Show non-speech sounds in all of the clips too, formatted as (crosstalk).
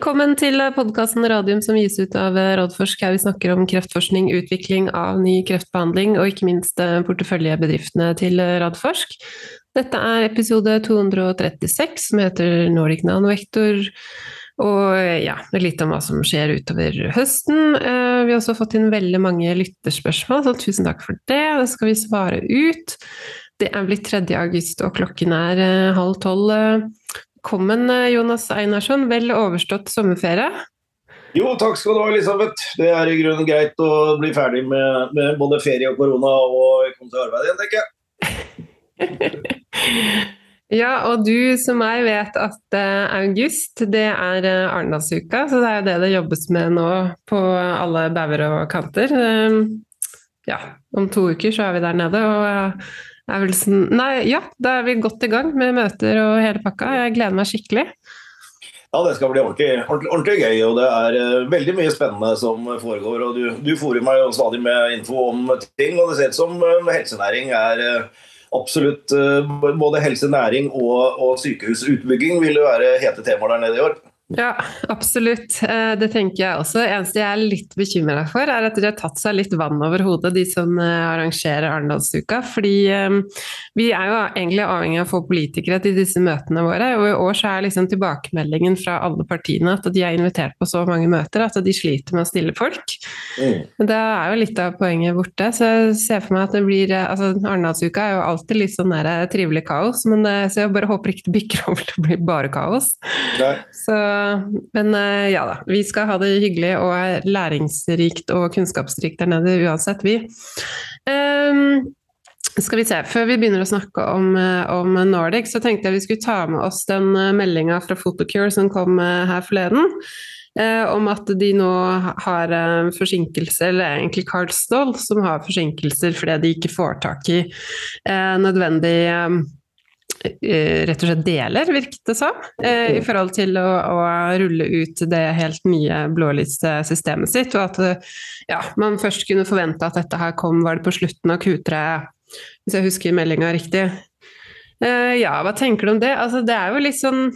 Velkommen til podkasten Radium som gis ut av Rådforsk, her vi snakker om kreftforskning, utvikling av ny kreftbehandling og ikke minst porteføljebedriftene til Radforsk. Dette er episode 236 som heter Nordic Nanovektor. Og ja, litt om hva som skjer utover høsten. Vi har også fått inn veldig mange lytterspørsmål, så tusen takk for det. Det skal vi svare ut. Det er blitt 3. august, og klokken er halv tolv Velkommen, Jonas Einarsson. Vel overstått sommerferie? Jo, takk skal du ha, Elisabeth. Det er i grunnen greit å bli ferdig med, med både ferie og korona og komme til arbeid igjen, tenker jeg. (laughs) ja, og du som meg vet at august det er Arendalsuka, så det er jo det det jobbes med nå på alle bauger og kanter. Ja, om to uker så er vi der nede. og Øvelsen Nei, ja, da er vi godt i gang med møter og hele pakka. Jeg gleder meg skikkelig. Ja, det skal bli ordentlig, ordentlig, ordentlig gøy, og det er uh, veldig mye spennende som foregår. og Du, du fôrer meg jo stadig med info om ting, og det ser ut som uh, helsenæring er uh, absolutt Både helsenæring og, og sykehusutbygging vil jo være hete temaer der nede i år. Ja, absolutt. Eh, det tenker jeg også. Eneste jeg er litt bekymra for, er at de har tatt seg litt vann over hodet, de som eh, arrangerer Arendalsuka. Fordi eh, vi er jo egentlig avhengig av å få politikere til disse møtene våre. Og i år så er liksom tilbakemeldingen fra alle partiene at de er invitert på så mange møter at de sliter med å stille folk. Mm. Da er jo litt av poenget borte. Så jeg ser for meg at det blir altså Arendalsuka er jo alltid litt sånn der trivelig kaos, men så jeg bare håper ikke det bikker over til å bli bare kaos. Nei. Så men eh, ja da, vi skal ha det hyggelig og læringsrikt og kunnskapsrikt der nede uansett, vi. Um, skal vi se, Før vi begynner å snakke om, eh, om Nordic, så tenkte jeg vi skulle ta med oss den eh, meldinga fra Photocure som kom her forleden. Eh, om at de nå har forsinkelse, eller egentlig Carlsdal, som har forsinkelser fordi de ikke får tak i eh, nødvendig Eh, rett og slett deler, virket det som, eh, i forhold til å, å, rulle ut det helt nye blålyssystemet sitt. Og at ja, man først kunne forvente at dette her kom, var det på slutten av Q3, hvis jeg husker meldinga riktig. Eh, ja, hva tenker du om det? Altså, det er jo litt sånn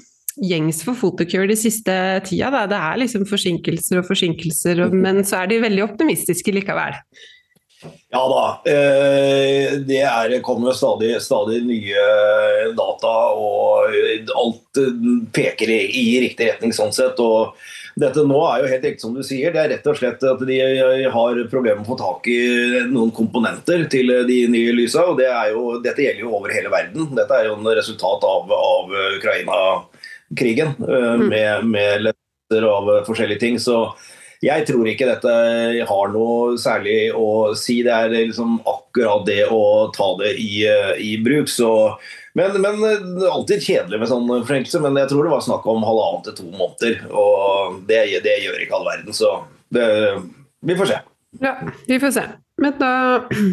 gjengs for Photocure de siste tida. Da. Det er liksom forsinkelser og forsinkelser, men så er de veldig optimistiske likevel. Ja da. Eh, det er, kommer stadig, stadig nye data, og alt peker i, i, riktig retning sånn sett. og dette nå er jo helt riktig som du sier. Det er rett og slett at de har problemer med å få tak i noen komponenter til de nye lysa. og det jo, Dette gjelder jo over hele verden. Dette er jo en resultat av, av Ukraina-krigen eh, mm. med, med letter av forskjellige ting. så jeg tror ikke dette har noe særlig å si. Det er liksom akkurat det å ta det i, i bruk. Så, men, men, det er alltid kjedelig med sånn forsinkelse. Men jeg tror det var snakk om halvannen til to måneder. Og det, det gjør ikke all verden, så det, vi får se. Ja, vi får se. Men da,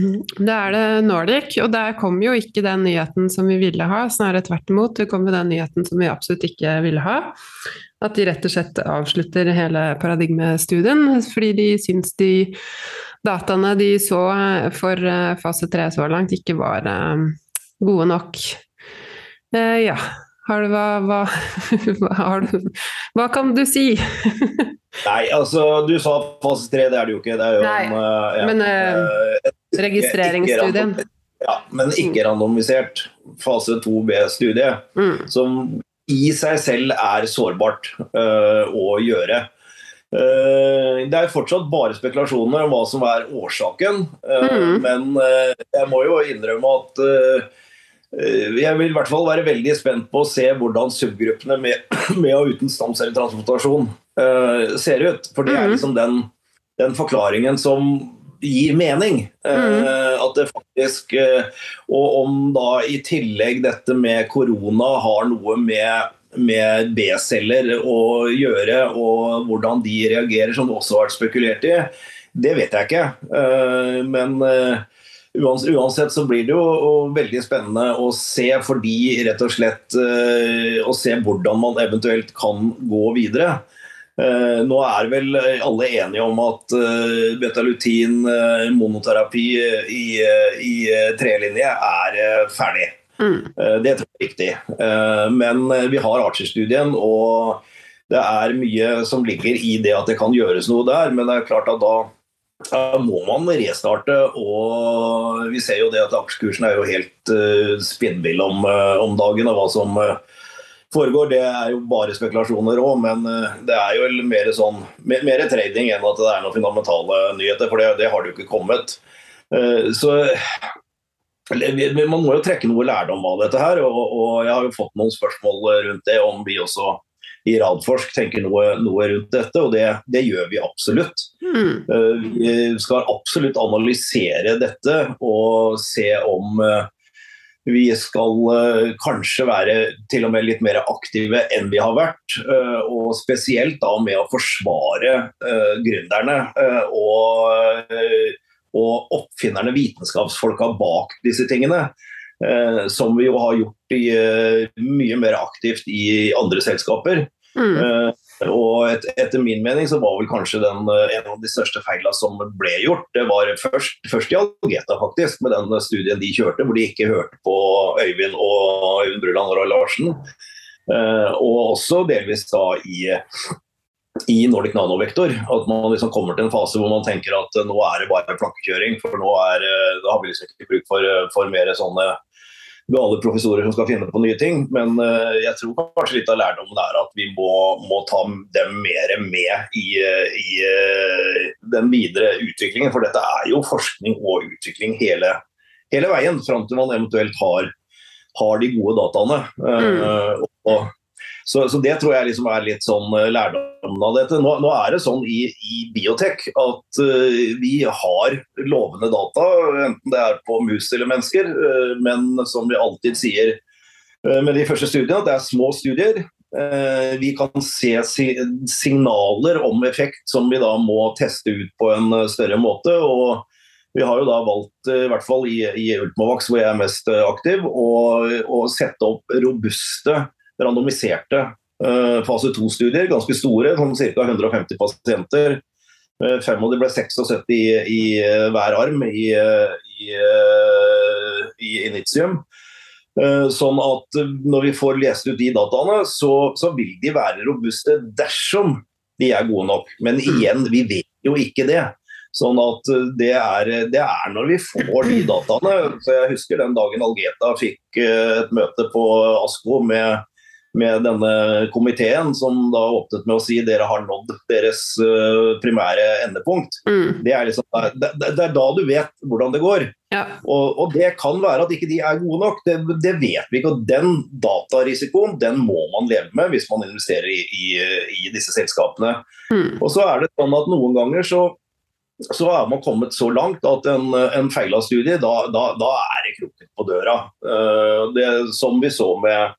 (clears throat) da, er det Nordic, og der kom jo ikke den nyheten som vi ville ha. Snarere tvert imot, det kom jo den nyheten som vi absolutt ikke ville ha. At de rett og slett avslutter hele paradigmestudien fordi de syns de dataene de så for eh, fase tre så langt, ikke var eh, gode nok. Eh, ja, har du, hva, (laughs) hva, har du, hva kan du si? (laughs) Nei, altså du sa fase tre, det er det jo ikke. Det er jo Nei, en, ja, men uh, registreringsstudien. Ja, men ikke randomisert fase 2B-studie, mm. som i seg selv er sårbart uh, å gjøre. Det er fortsatt bare spekulasjoner om hva som er årsaken, mm. men jeg må jo innrømme at jeg vil i hvert fall være veldig spent på å se hvordan subgruppene med, (clears throat) med og uten stamcelletransplantasjon ser ut. For det er mm. liksom den, den forklaringen som gir mening. Mm. at det faktisk uh, Og om da i tillegg dette med korona har noe med med B-celler å gjøre, og hvordan de reagerer, som det også har vært spekulert i, det vet jeg ikke. Eh, men uansett så blir det jo veldig spennende å se, fordi rett og slett å se hvordan man eventuelt kan gå videre. Eh, nå er vel alle enige om at eh, betalutin eh, monoterapi i, i trelinje er ferdig. Mm. Det tror jeg er riktig. Men vi har Archer-studien, og det er mye som ligger i det at det kan gjøres noe der, men det er klart at da da må man restarte. og Vi ser jo det at aksjekursen er jo helt uh, spinnvill om, uh, om, dagen. og hva som uh, foregår. Det er jo bare spekulasjoner òg, men det er jo mer, sånn, mer, trading enn at det er noen fundamentale nyheter. For det, det har det jo ikke kommet. Så man må jo trekke noe lærdom av dette her. Og, og jeg har jo fått noen spørsmål rundt det, om vi også i Radforsk tenker noe, noe rundt dette, og det, det gjør vi absolutt. Mm. Eh, vi skal absolutt analysere dette og se om eh, vi skal uh, kanskje være til og med litt mer aktive enn vi har vært. Og spesielt da med å forsvare gründerne og, og, oppfinnerne, vitenskapsfolka bak disse tingene. som vi jo har gjort i, mye mer aktivt i andre selskaper. Mm. Og et, etter min mening så var vel kanskje den, eh, en av de største feilene som ble gjort, det var først, først i Algeta faktisk, med den studien de kjørte, hvor de ikke hørte på Øyvind og Øyvind Bruland og Larsen. Uh, og også delvis da i, i Nordic Nanovektor. At man liksom kommer til en fase hvor man tenker at nå er det bare plankekjøring. For nå er, da har vi liksom ikke bruk for, for mer sånne gale professorer som skal finne på nye ting. Men uh, jeg tror kanskje litt av lærdommen er at vi må, må ta dem mer med i, i uh, den videre utviklingen. For dette er jo forskning og utvikling hele, hele veien, fram til man eventuelt har, har de gode dataene. Mm. og så, så, det tror jeg liksom er litt sånn eh, lærdommen av dette. Nå, nå, er det sånn i, i biotek at uh, vi har lovende data, enten det er på mus eller mennesker. Uh, men som vi alltid sier uh, med de første studiene, at det er små studier. vi kan se si signaler om effekt som vi da må teste ut på en større måte. og vi har jo da valgt, i hvert fall i, i Ultimovax, hvor jeg er mest aktiv, å sette opp robuste randomiserte uh, fase 2-studier, ganske store, sånn ca. 150 pasienter. Uh, fem av de ble 76 i, i uh, hver arm i, i, i Initium. Sånn at når vi får lest ut de dataene, så, så, vil de være robuste dersom de er gode nok. Men igjen, vi vet jo ikke det. Sånn at det er, det er når vi får de dataene. Så jeg husker den dagen Algeta fikk et møte på ASKO med med denne komiteen, som da åpnet med å si dere har nådd deres uh, primære endepunkt. Mm. Det, er liksom, det, det, er da du vet hvordan det går. Ja. Og, og, det kan være at ikke de er gode nok, det, det, vet vi ikke. og Den datarisikoen den må man leve med hvis man investerer i, i, i disse selskapene. Mm. Og så er det sånn at Noen ganger så, så er man kommet så langt at en, en feila studie, da, da, da, er det kroken på døra. Uh, det Som vi så med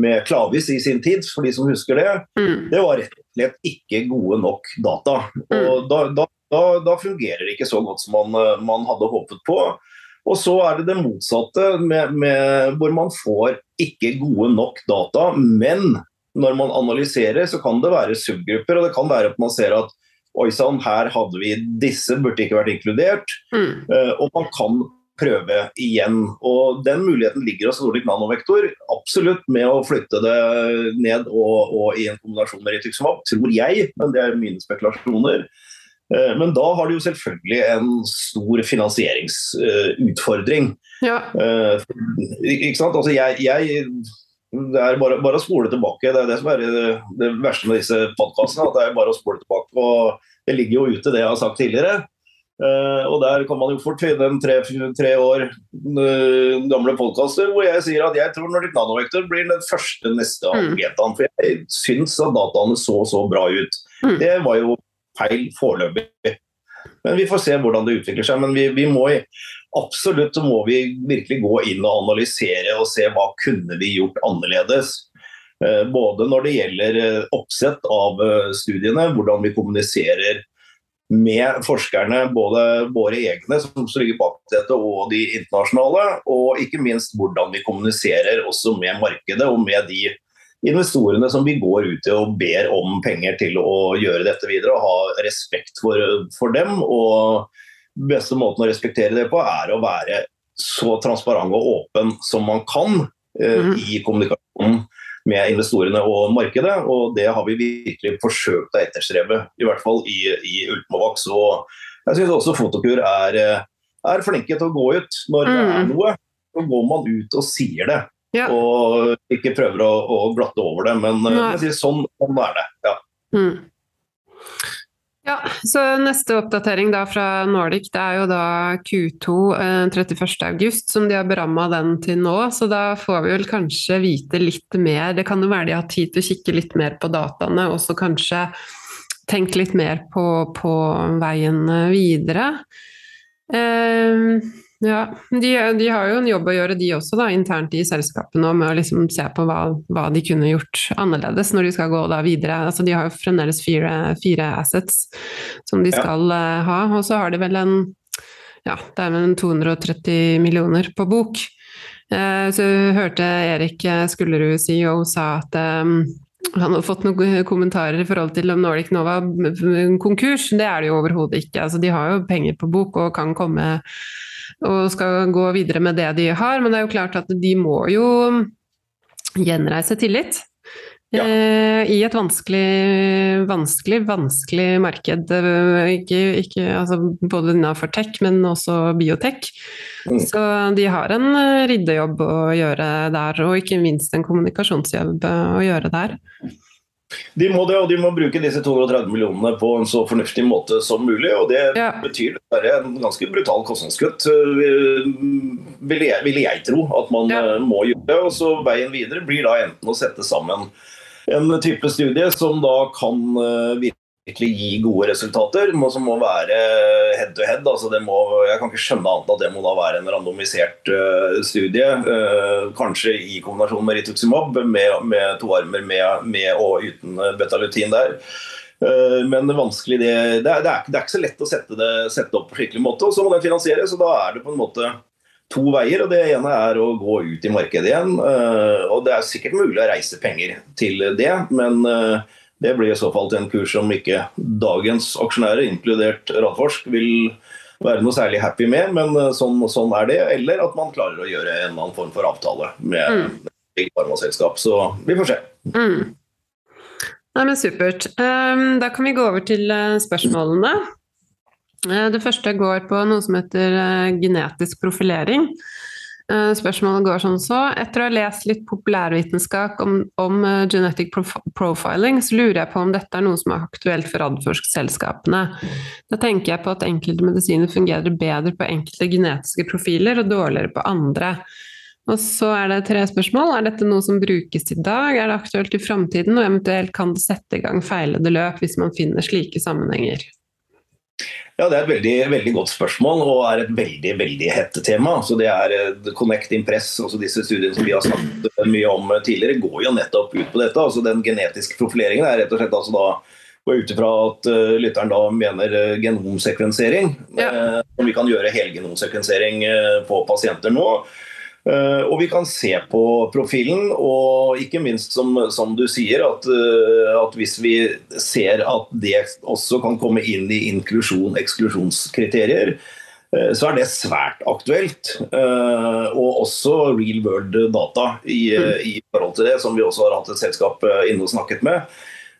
med Klavis i sin tid, for de som husker det, mm. det var rett og slett ikke gode nok data. Og mm. da, da, da, da, fungerer det ikke så godt som man, eh, man, hadde håpet på. Og så er det det motsatte, med, med, hvor man får ikke gode nok data. Men når man analyserer, så kan det være subgrupper, og det kan være at man ser at oi sann, her hadde vi disse, burde ikke vært inkludert. Mm. Uh, og man kan prøve igjen. Og Den muligheten ligger hos Nordic Nanovektor. Absolutt med å flytte det ned og, og i en kombinasjon med Rituximab, tror jeg, men det er mine spekulasjoner. Eh, men da har du jo selvfølgelig en stor finansieringsutfordring. Ja. Eh, ikke sant? Altså jeg, jeg, det er bare, bare, å spole tilbake. Det er det som er det verste med disse podkastene. At det er bare å spole tilbake. Og det ligger jo ute, det jeg har sagt tidligere. Uh, og Der kan man jo fort finne en tre, tre år uh, gamle podkaster hvor jeg sier at jeg tror Nordic Nanovektor blir den første neste mm. Algetaen. For jeg syns at dataene så så bra ut. Mm. Det var jo feil foreløpig. Men vi får se hvordan det utvikler seg. Men vi, vi må absolutt må vi virkelig gå inn og analysere og se hva kunne vi gjort annerledes. Uh, både når det gjelder oppsett av studiene, hvordan vi kommuniserer med forskerne, både våre egne som ligger bak dette, og de internasjonale. Og ikke minst hvordan vi kommuniserer også med markedet og med de investorene som vi går ut til og ber om penger til å gjøre dette videre. Og ha respekt for, for dem. Og beste måten å respektere det på, er å være så transparent og åpen som man kan eh, mm. i kommunikasjonen med investorene og markedet. Og det har vi virkelig forsøkt å etterstrebe, i hvert fall i, i Ultimovax. Og jeg syns også Fotokur er, er, flinke til å gå ut når mm. det er mm. noe. Så går man ut og sier det. Ja. Og ikke prøver å, å, glatte over det. Men jeg sier, sånn, sånn er det. Ja. Mm. Så Neste oppdatering da fra Nordic det er jo da Q2 eh, 31.8, som de har beramma den til nå. Så da får vi vel kanskje vite litt mer. Det kan jo være de har tid til å kikke litt mer på dataene, og så kanskje tenke litt mer på, på veien videre. Eh, ja, de, de, har jo en jobb å gjøre de også, da, internt i selskapet nå, med å liksom se på hva, hva, de kunne gjort annerledes når de skal gå da videre. Altså, de har jo fremdeles fire, fire assets som de skal ja. uh, ha, og så har de vel en ja, det er vel 230 millioner på bok. Uh, så hørte Erik Skullerud, CEO, sa at um, han har fått noen kommentarer i forhold til om Nordic Nova konkurs. Det er det jo overhodet ikke. Altså, de har jo penger på bok og kan komme og skal gå videre med det de har. Men det er jo klart at de må jo gjenreise tillit. Ja. Eh, I et vanskelig, vanskelig, vanskelig marked. Ikke, ikke, altså både innenfor tech, men også biotech. Mm. Så de har en ryddejobb å gjøre der, og ikke minst en kommunikasjonsjobb å gjøre der. De må det, og de må bruke disse 230 millionene på en så fornuftig måte som mulig. og Det ja. betyr dessverre en ganske brutal kostnadskutt, ville vil jeg, vil jeg tro at man ja. Eh, må gjøre. og så Veien videre blir da enten å sette sammen en type studie som da kan eh, virke virkelig gi gode resultater, som må være head to head. Altså det må, jeg kan ikke skjønne annet at det må da være en randomisert uh, studie. Uh, kanskje i kombinasjon med rituximab, med, med to armer med, med, og uten betalutin der. Men vanskelig det, det, er, det, er, det, er, ikke så lett å sette det sette opp på skikkelig måte. Og så må den finansieres, og da er det på en måte to veier. og Det ene er å gå ut i markedet igjen. og Det er sikkert mulig å reise penger til det, men det blir i så fall til en kurs som ikke dagens aksjonærer, inkludert Radforsk, vil være noe særlig happy med, men eh, sånn, sånn, er det. Eller at man klarer å gjøre en eller annen form for avtale med mm. et farmaselskap. Så vi får se. Mm. Nei, men Supert. Um, da kan vi gå over til uh, spørsmålene. Uh, det første går på noe som heter genetisk profilering. Eh, spørsmålet går sånn så. Etter å ha lest litt populærvitenskap om, om uh, genetic profiling, så lurer jeg på om dette er noe som er aktuelt for Radforsk-selskapene. Da tenker jeg på at enkelte medisiner fungerer bedre på enkelte genetiske profiler og dårligere på andre. Og så er det tre spørsmål. Er dette noe som brukes i dag? Er det aktuelt i framtiden? Og eventuelt kan det sette i gang feilede løp hvis man finner slike sammenhenger? Ja, Det er et veldig, veldig, godt spørsmål og er et veldig veldig hett tema. Så det er uh, Connect Impress, altså disse studiene som vi har snakket mye om tidligere, går jo nettopp ut på dette. altså Den genetiske profileringen er rett og slett altså da går ut ifra at uh, lytteren da mener uh, genomsekvensering. Ja. Uh, vi kan gjøre helgenomsekvensering på pasienter nå. Eh, og vi kan se på profilen, og ikke minst som, som du sier, at, eh, at, hvis vi ser at det også kan komme inn i inklusjon-eksklusjonskriterier, eh, så er det svært aktuelt. Og også real world data i, i forhold til det, som vi også har hatt et selskap inne og snakket med.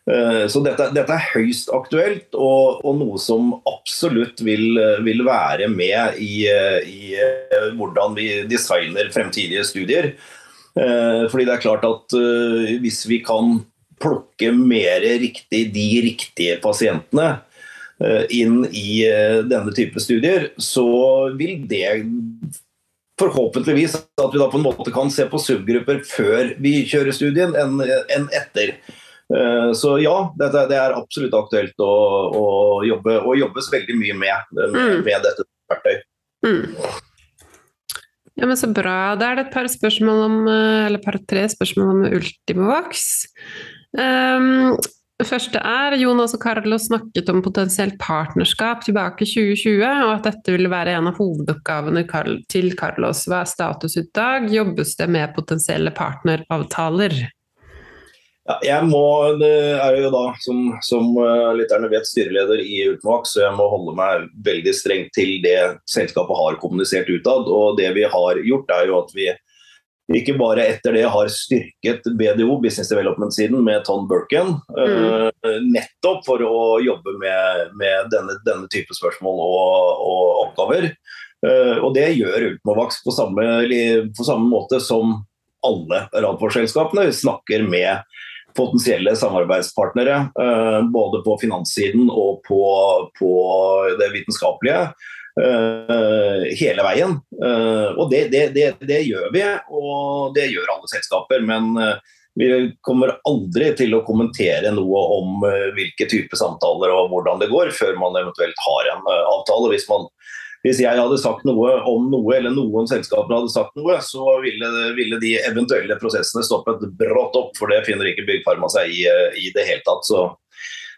Eh, så dette, dette, er høyst aktuelt, og, og noe som absolutt vil, vil være med i, i, eh, hvordan vi designer fremtidige studier. Eh, fordi det er klart at hvis vi kan plukke mer riktig de riktige pasientene inn i denne type studier, så vil det forhåpentligvis at vi da på en måte kan se på subgrupper før vi kjører studien enn etter. Eh, så ja, det, det er absolutt aktuelt å, å, jobbe, og jobbes veldig mye med, med, mm. med dette verktøyet. Mm. Ja, men Så bra. Da er det et par spørsmål om, eh, eller par tre spørsmål om Ultimovox. Um, det første er Jonas og Carlos snakket om potensielt partnerskap tilbake i 2020, og at dette ville være en av hovedoppgavene til Carlos. Hva er status i dag? Jobbes det med potensielle partneravtaler? Jeg må, det er jo da, som, som uh, lytterne vet, styreleder i Ultimax, så jeg må holde meg veldig strengt til det selskapet har kommunisert utad. Og det vi har gjort, er jo at vi ikke bare etter det har styrket BDO, Business Development-siden, med Ton Burken. Mm. Uh, nettopp for å jobbe med, med denne, denne, type spørsmål og, og oppgaver. Uh, og det gjør Ultimovax på på samme måte som alle Radforselskapene. Snakker med potensielle samarbeidspartnere, uh, både på finanssiden og på, på det vitenskapelige. Uh, hele veien. Uh, og det, det, det, det, gjør vi, og det gjør alle selskaper. Men vi kommer aldri til å kommentere noe om hvilke type samtaler og hvordan det går, før man eventuelt har en avtale. Hvis, man, hvis, jeg hadde sagt noe om noe, eller noen selskaper hadde sagt noe, så ville, ville de eventuelle prosessene stoppet brått opp, for det finner ikke Byggfarma seg i, i det hele tatt. Så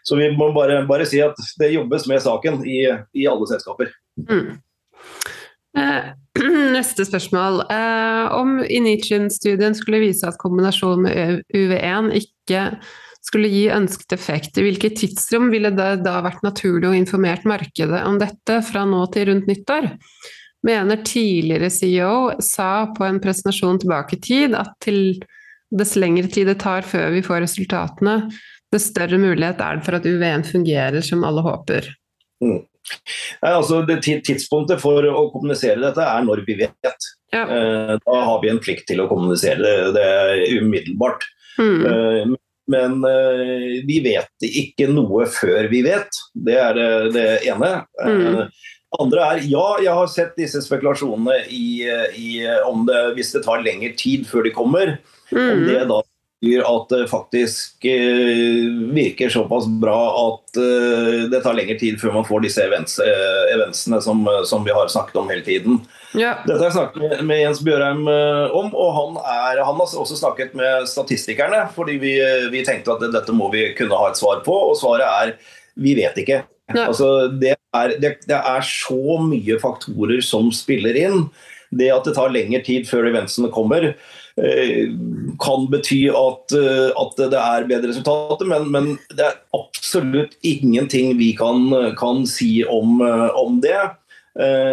så vi må bare, bare, si at det jobbes med saken i, i alle selskaper. Mm. Eh, (clears throat) neste spørsmål. Eh, om Initium-studien skulle vise at kombinasjonen med UV1 ikke skulle gi ønsket effekt, i hvilket tidsrom ville det da vært naturlig å informert markedet om dette fra nå til rundt nyttår? Mener tidligere CEO sa på en presentasjon tilbake i tid at til dess lengre tid det tar før vi får resultatene, dess større mulighet er det for at UV1 fungerer som alle håper. Mm. Nei, altså det Tidspunktet for å kommunisere dette er når vi vet. Ja. Eh, da har vi en plikt til å kommunisere det, det er umiddelbart. Mm. Eh, men eh, vi vet ikke noe før vi vet. Det er det, det ene. Mm. andre er ja, jeg har sett disse spekulasjonene i, i om det, hvis det tar lengre tid før de kommer, mm. om det da betyr at det faktisk eh, virker såpass bra at eh, det tar lengre tid før man får disse events, eh, eventsene som, som, vi har snakket om hele tiden. Ja. Dette har jeg snakket med, Jens Bjørheim om, og han, er, han, har også snakket med statistikerne. Fordi vi, vi, tenkte at dette må vi kunne ha et svar på, og svaret er vi vet ikke. Altså, det, er, det, det er så mye faktorer som spiller inn. Det at det tar lengre tid før eventsene kommer, Eh, kan bety at, eh, at, det er bedre resultater, men, men, det er absolutt ingenting vi kan, kan si om, eh, om det.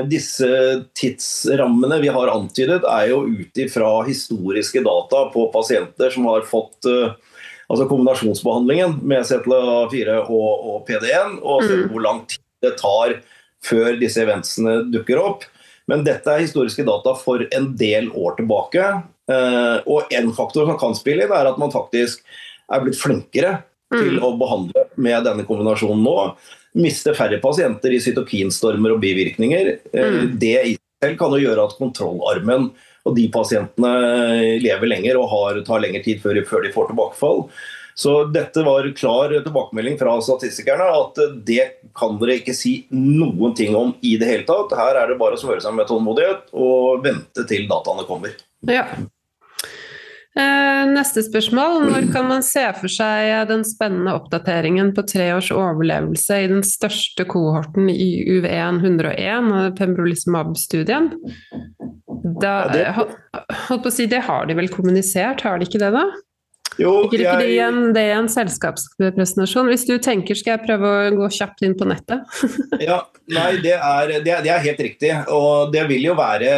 Disse tidsrammene vi har antydet, er jo ut ifra historiske data på pasienter som har fått altså kombinasjonsbehandlingen med CTLA4 og, og PD1, og mm. hvor lang tid det tar før disse eventsene dukker opp. Men dette er historiske data for en del år tilbake. Eh, og en faktor som kan spille inn, er at man faktisk er blitt flinkere til mm. å behandle med denne kombinasjonen nå. Miste færre pasienter i cytokinstormer og bivirkninger. Eh, mm. Det i selv kan jo gjøre at kontrollarmen og de pasientene lever lenger og har, tar lengre tid før, før de får tilbakefall. Så dette var klar tilbakemelding fra statistikerne at det kan dere ikke si noen ting om i det hele tatt. Her er det bare å smøre seg med tålmodighet og vente til dataene kommer. Ja. Eh, neste spørsmål. Når kan man se for seg den spennende oppdateringen på tre års overlevelse i den største kohorten i UV1 101, pembrolizumab-studien? Da, holdt på å si, Det har de vel kommunisert, har de ikke det, da? Jo, jeg... ikke det, en, det er en selskapspresentasjon? Hvis du tenker, skal jeg prøve å gå kjapt inn på nettet? (laughs) ja, nei, det er, det er, det er helt riktig. Og det vil jo være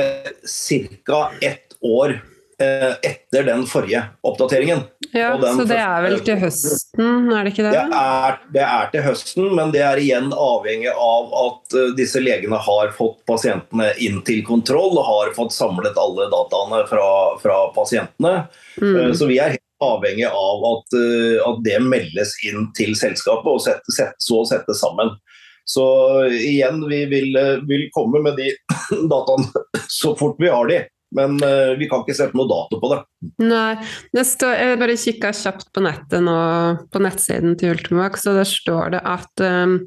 ca. ett år Eh, etter den forrige oppdateringen. Ja, Så det er vel til høsten, er det ikke det? Det er, det er, til høsten, men det er igjen avhengig av at uh, disse legene har fått pasientene inn til kontroll og har fått samlet alle dataene fra, fra pasientene. Mm. Uh, så vi er helt avhengig av at, at, det meldes inn til selskapet, og sette, sette, så settes sammen. Så igjen, vi vil, vil komme med de (laughs) dataene så fort vi har de. Men uh, vi kan ikke sette noe dato på det. Nei. Det står, jeg bare kikka kjapt på nettet nå, på nettsiden til Ultimax, og der står det at um,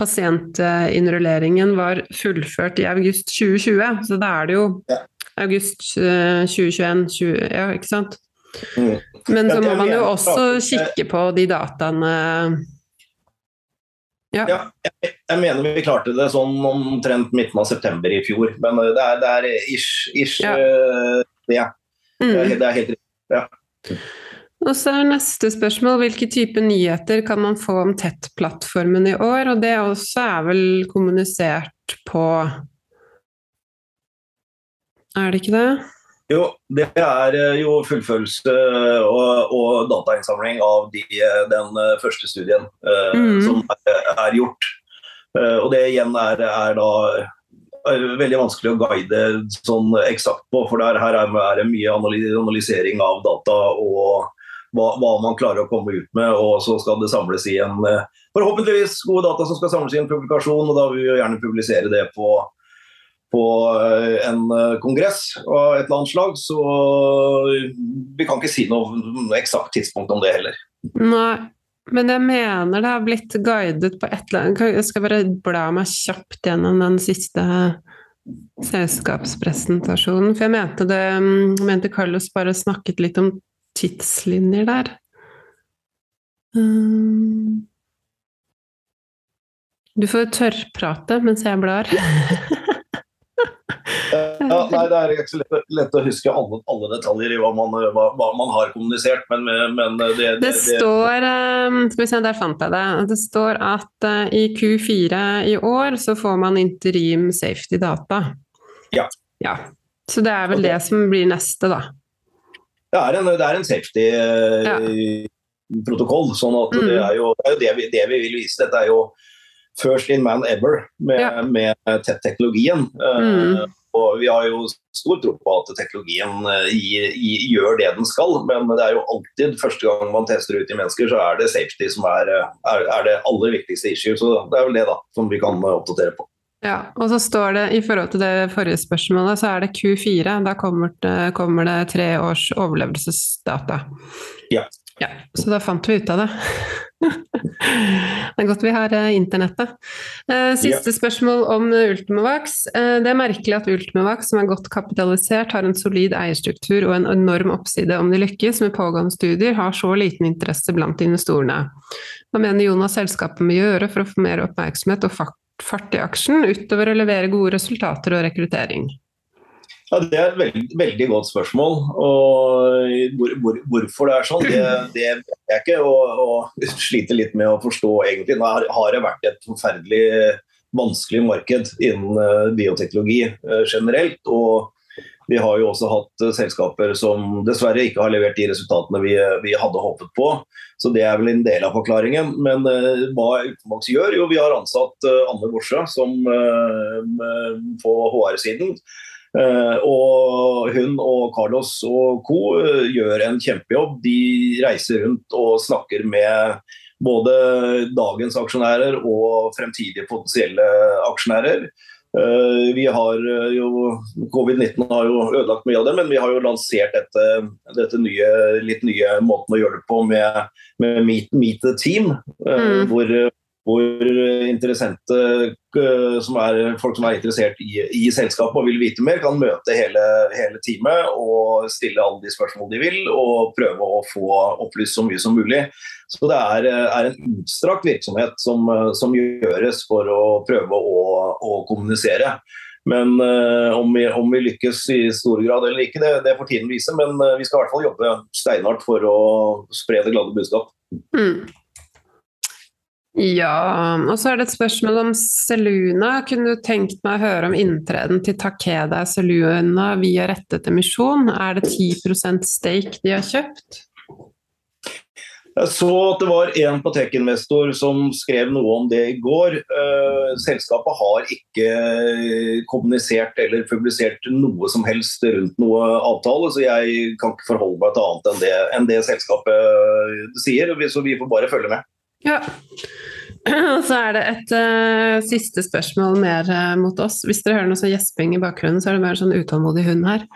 pasientinnrulleringen var fullført i august 2020. Så da er det jo ja. august uh, 2021, 20, ja, ikke sant? Mm. Men så må man jo også kikke på de dataene ja. ja jeg, jeg, mener vi klarte det sånn omtrent midten av september i fjor. Men eh, det er, det er ish, ish ja. Uh, det. Mm. Det, er, det er helt riktig. Ja. Og så er neste spørsmål hvilke type nyheter kan man få om Tett-plattformen i år? Og det også er vel kommunisert på Er det ikke det? Jo, det er eh, jo fullførelse og, og datainnsamling av de, den første studien uh, mm. som er, er gjort. Uh, og det igjen er, er da er veldig vanskelig å guide sånn eksakt på, for der, her er det mye analysering av data og hva, hva, man klarer å komme ut med. Og så skal det samles i en forhåpentligvis gode data som skal samles i en publikasjon. og Da vil vi jo gjerne publisere det på, på en kongress av et eller annet slag. Så vi kan ikke si noe eksakt tidspunkt om det heller. Nei. Men jeg mener det har blitt guidet på et eller annet Jeg skal bare bla meg kjapt gjennom den siste selskapspresentasjonen. For jeg mente det jeg mente Carlos bare snakket litt om tidslinjer der. Um, du får tørrprate mens jeg blar. (laughs) Ja, nei, Det er ikke så lett, lett å huske alle, alle, detaljer i hva man, hva, hva man har kommunisert, men, men det, det, det, står ehm, Skal vi se, der fant jeg det. Det står at uh, i Q4 i år så får man interim safety data. Ja. ja. Så det er vel okay. det som blir neste, da. Det er en, det er en safety uh, ja. protokoll, sånn at mm. det er jo det, er jo det, vi, det vi vil vise. Dette er jo first in man ever med, ja. med tett-teknologien. Eh, mm. Og vi har jo stor tro på at teknologien uh, gjør det den skal, men det er jo alltid første gang man tester ut i mennesker, så er det safety som er, eh, er, er det aller viktigste issue. Så det er vel det da, som vi kan oppdatere på. Ja, og så står det i forhold til det forrige spørsmålet, så er det Q4. Da kommer det, kommer det tre års overlevelsesdata. Ja. Ja, så da fant vi ut av det. (laughs) det er godt vi har eh, internettet. Eh, siste spørsmål om Ultimovax. Eh, det er merkelig at Ultimovax, som er godt kapitalisert, har en solid eierstruktur og en enorm oppside om de lykkes med pågående studier, har så liten interesse blant investorene. Hva mener Jonas selskapet må gjøre for å få mer oppmerksomhet og fart i aksjen, utover å levere gode resultater og rekruttering? Ja, Det er et veldig, veldig godt spørsmål. og hvor, hvor, Hvorfor det er sånn, det, det vet jeg ikke. Og, og, sliter litt med å forstå egentlig. Nå har det vært et forferdelig vanskelig marked innen eh, bioteknologi eh, generelt. og vi har jo også hatt eh, selskaper som dessverre ikke har levert de resultatene vi, vi hadde håpet på. Så det er vel en del av forklaringen. Men uh, hva utenbaks gjør? Jo, vi har ansatt uh, Anne Borse som, uh, på HR-siden. Eh, og hun og Carlos og co. Eh, gjør en kjempejobb. De reiser rundt og snakker med både dagens aksjonærer og fremtidige potensielle aksjonærer. Eh, vi har jo, Covid-19 har jo ødelagt mye av det, men vi har jo lansert dette, dette nye, litt nye måten å gjøre det på med, med Meet, meet the Team. Mm. Hvor hvor interessente eh, som er, folk som er interessert i, i, selskapet og vil vite mer, kan møte hele, hele, teamet og stille alle de spørsmål de vil, og prøve å få opplyst så mye som mulig. Så det er, er en utstrakt virksomhet som, som, gjøres for å prøve å, å kommunisere. Men uh, om, vi, om, vi, lykkes i stor grad eller ikke, det, det får tiden vise. Men uh, vi skal i hvert fall jobbe steinhardt for å spre det glade budskap. Mm. Ja, og så er det et spørsmål om Seluna. Kunne du tenkt meg å høre om inntreden til Takeda Seluna via rettet emisjon? Er det 10% stake de har kjøpt? Jeg så at det var en Patek-investor som skrev noe om det i går. Eh, selskapet har ikke kommunisert eller publisert noe som helst rundt noe avtale, så jeg kan ikke forholde meg til annet enn det, enn det selskapet sier. Så vi får bare følge med. Ja. (clears throat) Og så er det et uh, siste spørsmål mer uh, mot oss. Hvis dere hører noe sånn gjesping i bakgrunnen, så er det mer sånn utålmodig hund her.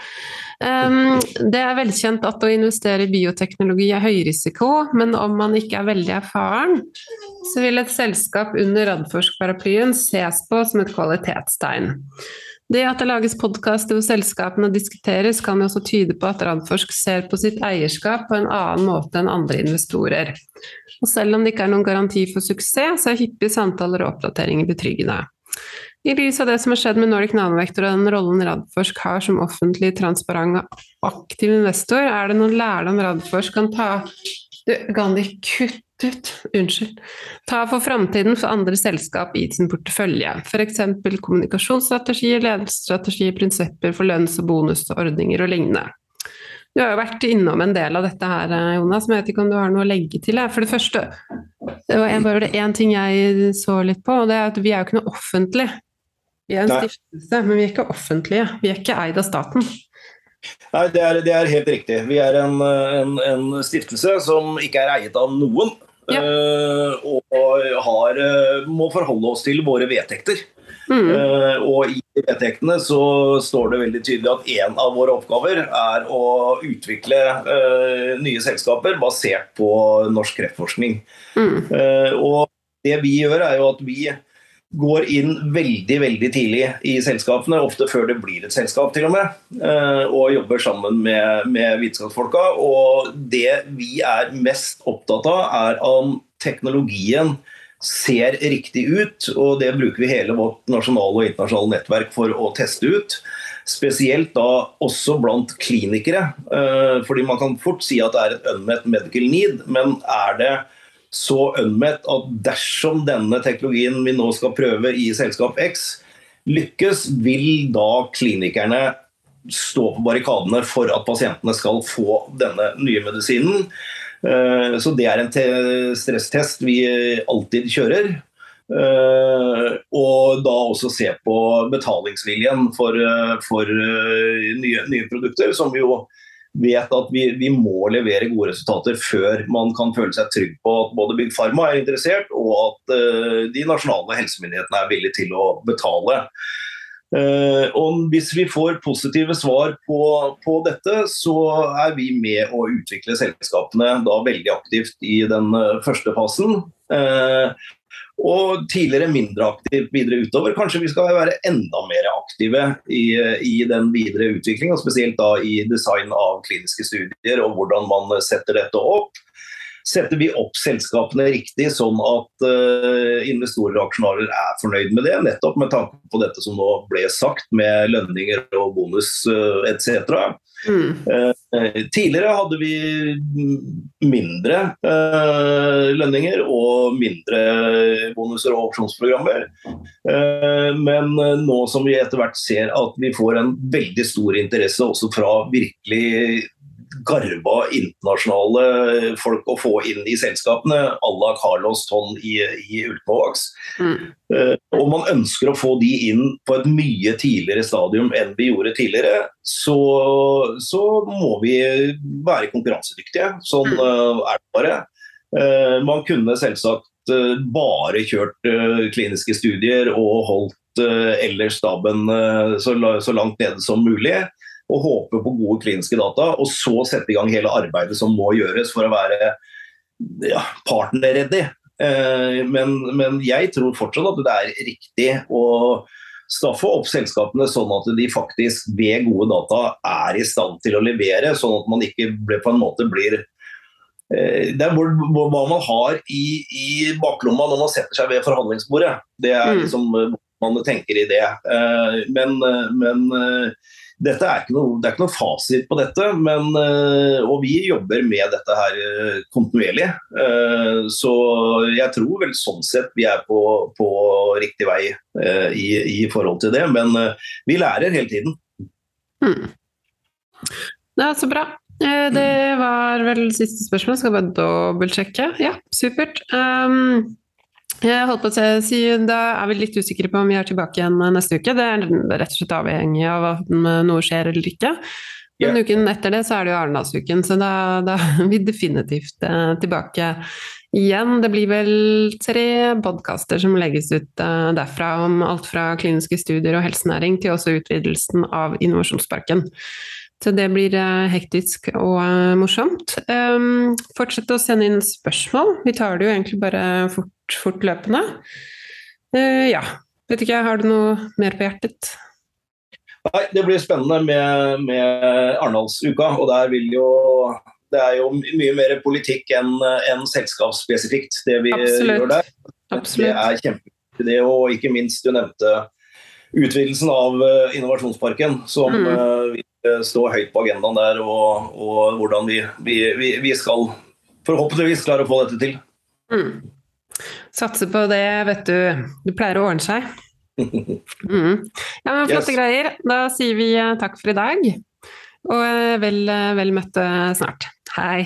Um, det er velkjent at å investere i bioteknologi er høyrisiko, men om man ikke er veldig erfaren, så vil et selskap under Radforsk-paraplyen ses på som et kvalitetstegn. Det at det lages podkaster hvor selskapene diskuteres, kan jo også tyde på at Radforsk ser på sitt eierskap på en annen måte enn andre investorer. Og selv om det ikke er noen garanti for suksess, så er hyppige samtaler og oppdateringer betryggende. I lys av det som har skjedd med Nordic Nanovektor og den rollen Radforsk har som offentlig, transparent og aktiv investor, er det noen lærdom Radforsk kan ta Du, Gandhi, kutt Tut, unnskyld. Ta for framtiden for andre selskap i sin portefølje, f.eks. kommunikasjonsstrategier, ledelsesstrategier, prinsipper for lønns- og bonusordninger og lignende. Du har jo vært innom en del av dette her, Jonas, men jeg vet ikke om du har noe å legge til? For det første, det var bare én ting jeg så litt på, og det er at vi er jo ikke noe offentlig. Vi er en stiftelse, men vi er ikke offentlige. Vi er ikke eid av staten. Nei, det er, det er, helt riktig. Vi er en, en, en, stiftelse som ikke er eiet av noen. Ja. Uh, og har, uh, må forholde oss til våre vedtekter. Mm. Uh, og i vedtektene så står det veldig tydelig at en av våre oppgaver er å utvikle nye selskaper basert på norsk kreftforskning. Mm. og det vi gjør, er jo at vi går inn veldig veldig tidlig i selskapene, ofte før det blir et selskap til og med, eh, og jobber sammen med, med vitenskapsfolka. Og det vi er mest opptatt av, er om teknologien ser riktig ut, og det bruker vi hele vårt nasjonale og internasjonale nettverk for å teste ut. Spesielt da også blant klinikere, eh, fordi man kan fort si at det er et unmet medical need, men er det så unmet at dersom denne teknologien vi nå skal prøve i selskap X, lykkes, vil da klinikerne stå på barrikadene for at pasientene skal få denne nye medisinen. Eh, så det er en stresstest vi alltid kjører. Eh, og da også se på betalingsviljen for, eh, for nye, nye produkter, som vi jo vet at vi, vi, må levere gode resultater før man kan føle seg trygg på at både Big Pharma er interessert, og at uh, de nasjonale helsemyndighetene er villige til å betale. Uh, og Hvis vi får positive svar på, på, dette, så er vi med å utvikle selskapene da veldig aktivt i den uh, første fasen. Uh, og tidligere mindre aktivt videre utover. Kanskje vi skal være enda mer aktive i, i den videre utviklingen, spesielt da i design av kliniske studier og hvordan man setter dette opp. Setter vi opp selskapene riktig, sånn at uh, investorer og aksjonærer er fornøyd med det, nettopp med tanke på dette som nå ble sagt med lønninger og bonus uh, etc. Mm. Uh, tidligere hadde vi mindre lønninger og mindre bonuser og opsjonsprogrammer. Men nå som vi etter hvert ser at vi får en veldig stor interesse også fra virkelig garba internasjonale folk å få inn i selskapene, à la Carlos Tonn i, i Ultimovax. Mm. Uh, og man ønsker å få de inn på et mye tidligere stadium enn vi gjorde tidligere, så, så må vi være konkurransedyktige. Sånn mm. er det bare. Uh, man kunne selvsagt bare kjørt kliniske studier og holdt ellers staben så, så langt nede som mulig og håpe på gode kliniske data, og så sette i gang hele arbeidet som må gjøres for å være ja, partner-ready. men, men, jeg tror fortsatt at det er riktig å staffe opp selskapene sånn at de faktisk ved gode data er i stand til å levere, sånn at man ikke på en måte blir eh, det er hva man har i, i, baklomma når man setter seg ved forhandlingsbordet. Det er mm. liksom man tenker i det. Eh, men, men er noe, det er ikke noe fasit på dette, men, eh, og vi jobber med dette her eh, kontinuerlig. Eh, så jeg tror vel sånn sett vi er på, på riktig vei i, i, forhold til det. Men vi lærer hele tiden. Mm. Ja, så bra. Det var vel siste spørsmål, skal bare dobbeltsjekke. Ja, supert. Um jeg holdt på å si, Da er vi litt usikre på om vi er tilbake igjen neste uke. Det er rett og slett avhengig av om noe skjer eller ikke. Men yeah. uken etter det så er det jo Arendalsuken, så da, da, er vi definitivt eh, tilbake igjen. Det blir vel tre podkaster som legges ut eh, derfra om alt fra kliniske studier og helsenæring til også utvidelsen av Innovasjonsparken. Så det blir eh, hektisk og eh, morsomt. Um, fortsett å sende inn spørsmål. Vi tar det jo egentlig bare fort, fortløpende. Uh, ja. Vet ikke, har du noe mer på hjertet? Nei, det blir spennende med, med Arendalsuka. Og der vil jo det er jo mye mer politikk enn en selskapsspesifikt, det vi Absolutt. gjør der. Absolutt. Det er kjempeviktig, det. Og ikke minst, du nevnte utvidelsen av Innovasjonsparken, som mm. vi Eh, stå høyt på agendaen der, og, og hvordan vi, vi, vi, skal forhåpentligvis klare å få dette til. Mm. Satse på det, vet du. Det pleier å ordne seg. (laughs) Mm. Ja, men Flotte yes. greier. Da sier vi takk for i dag. Og vel, vel møtte snart. Hei.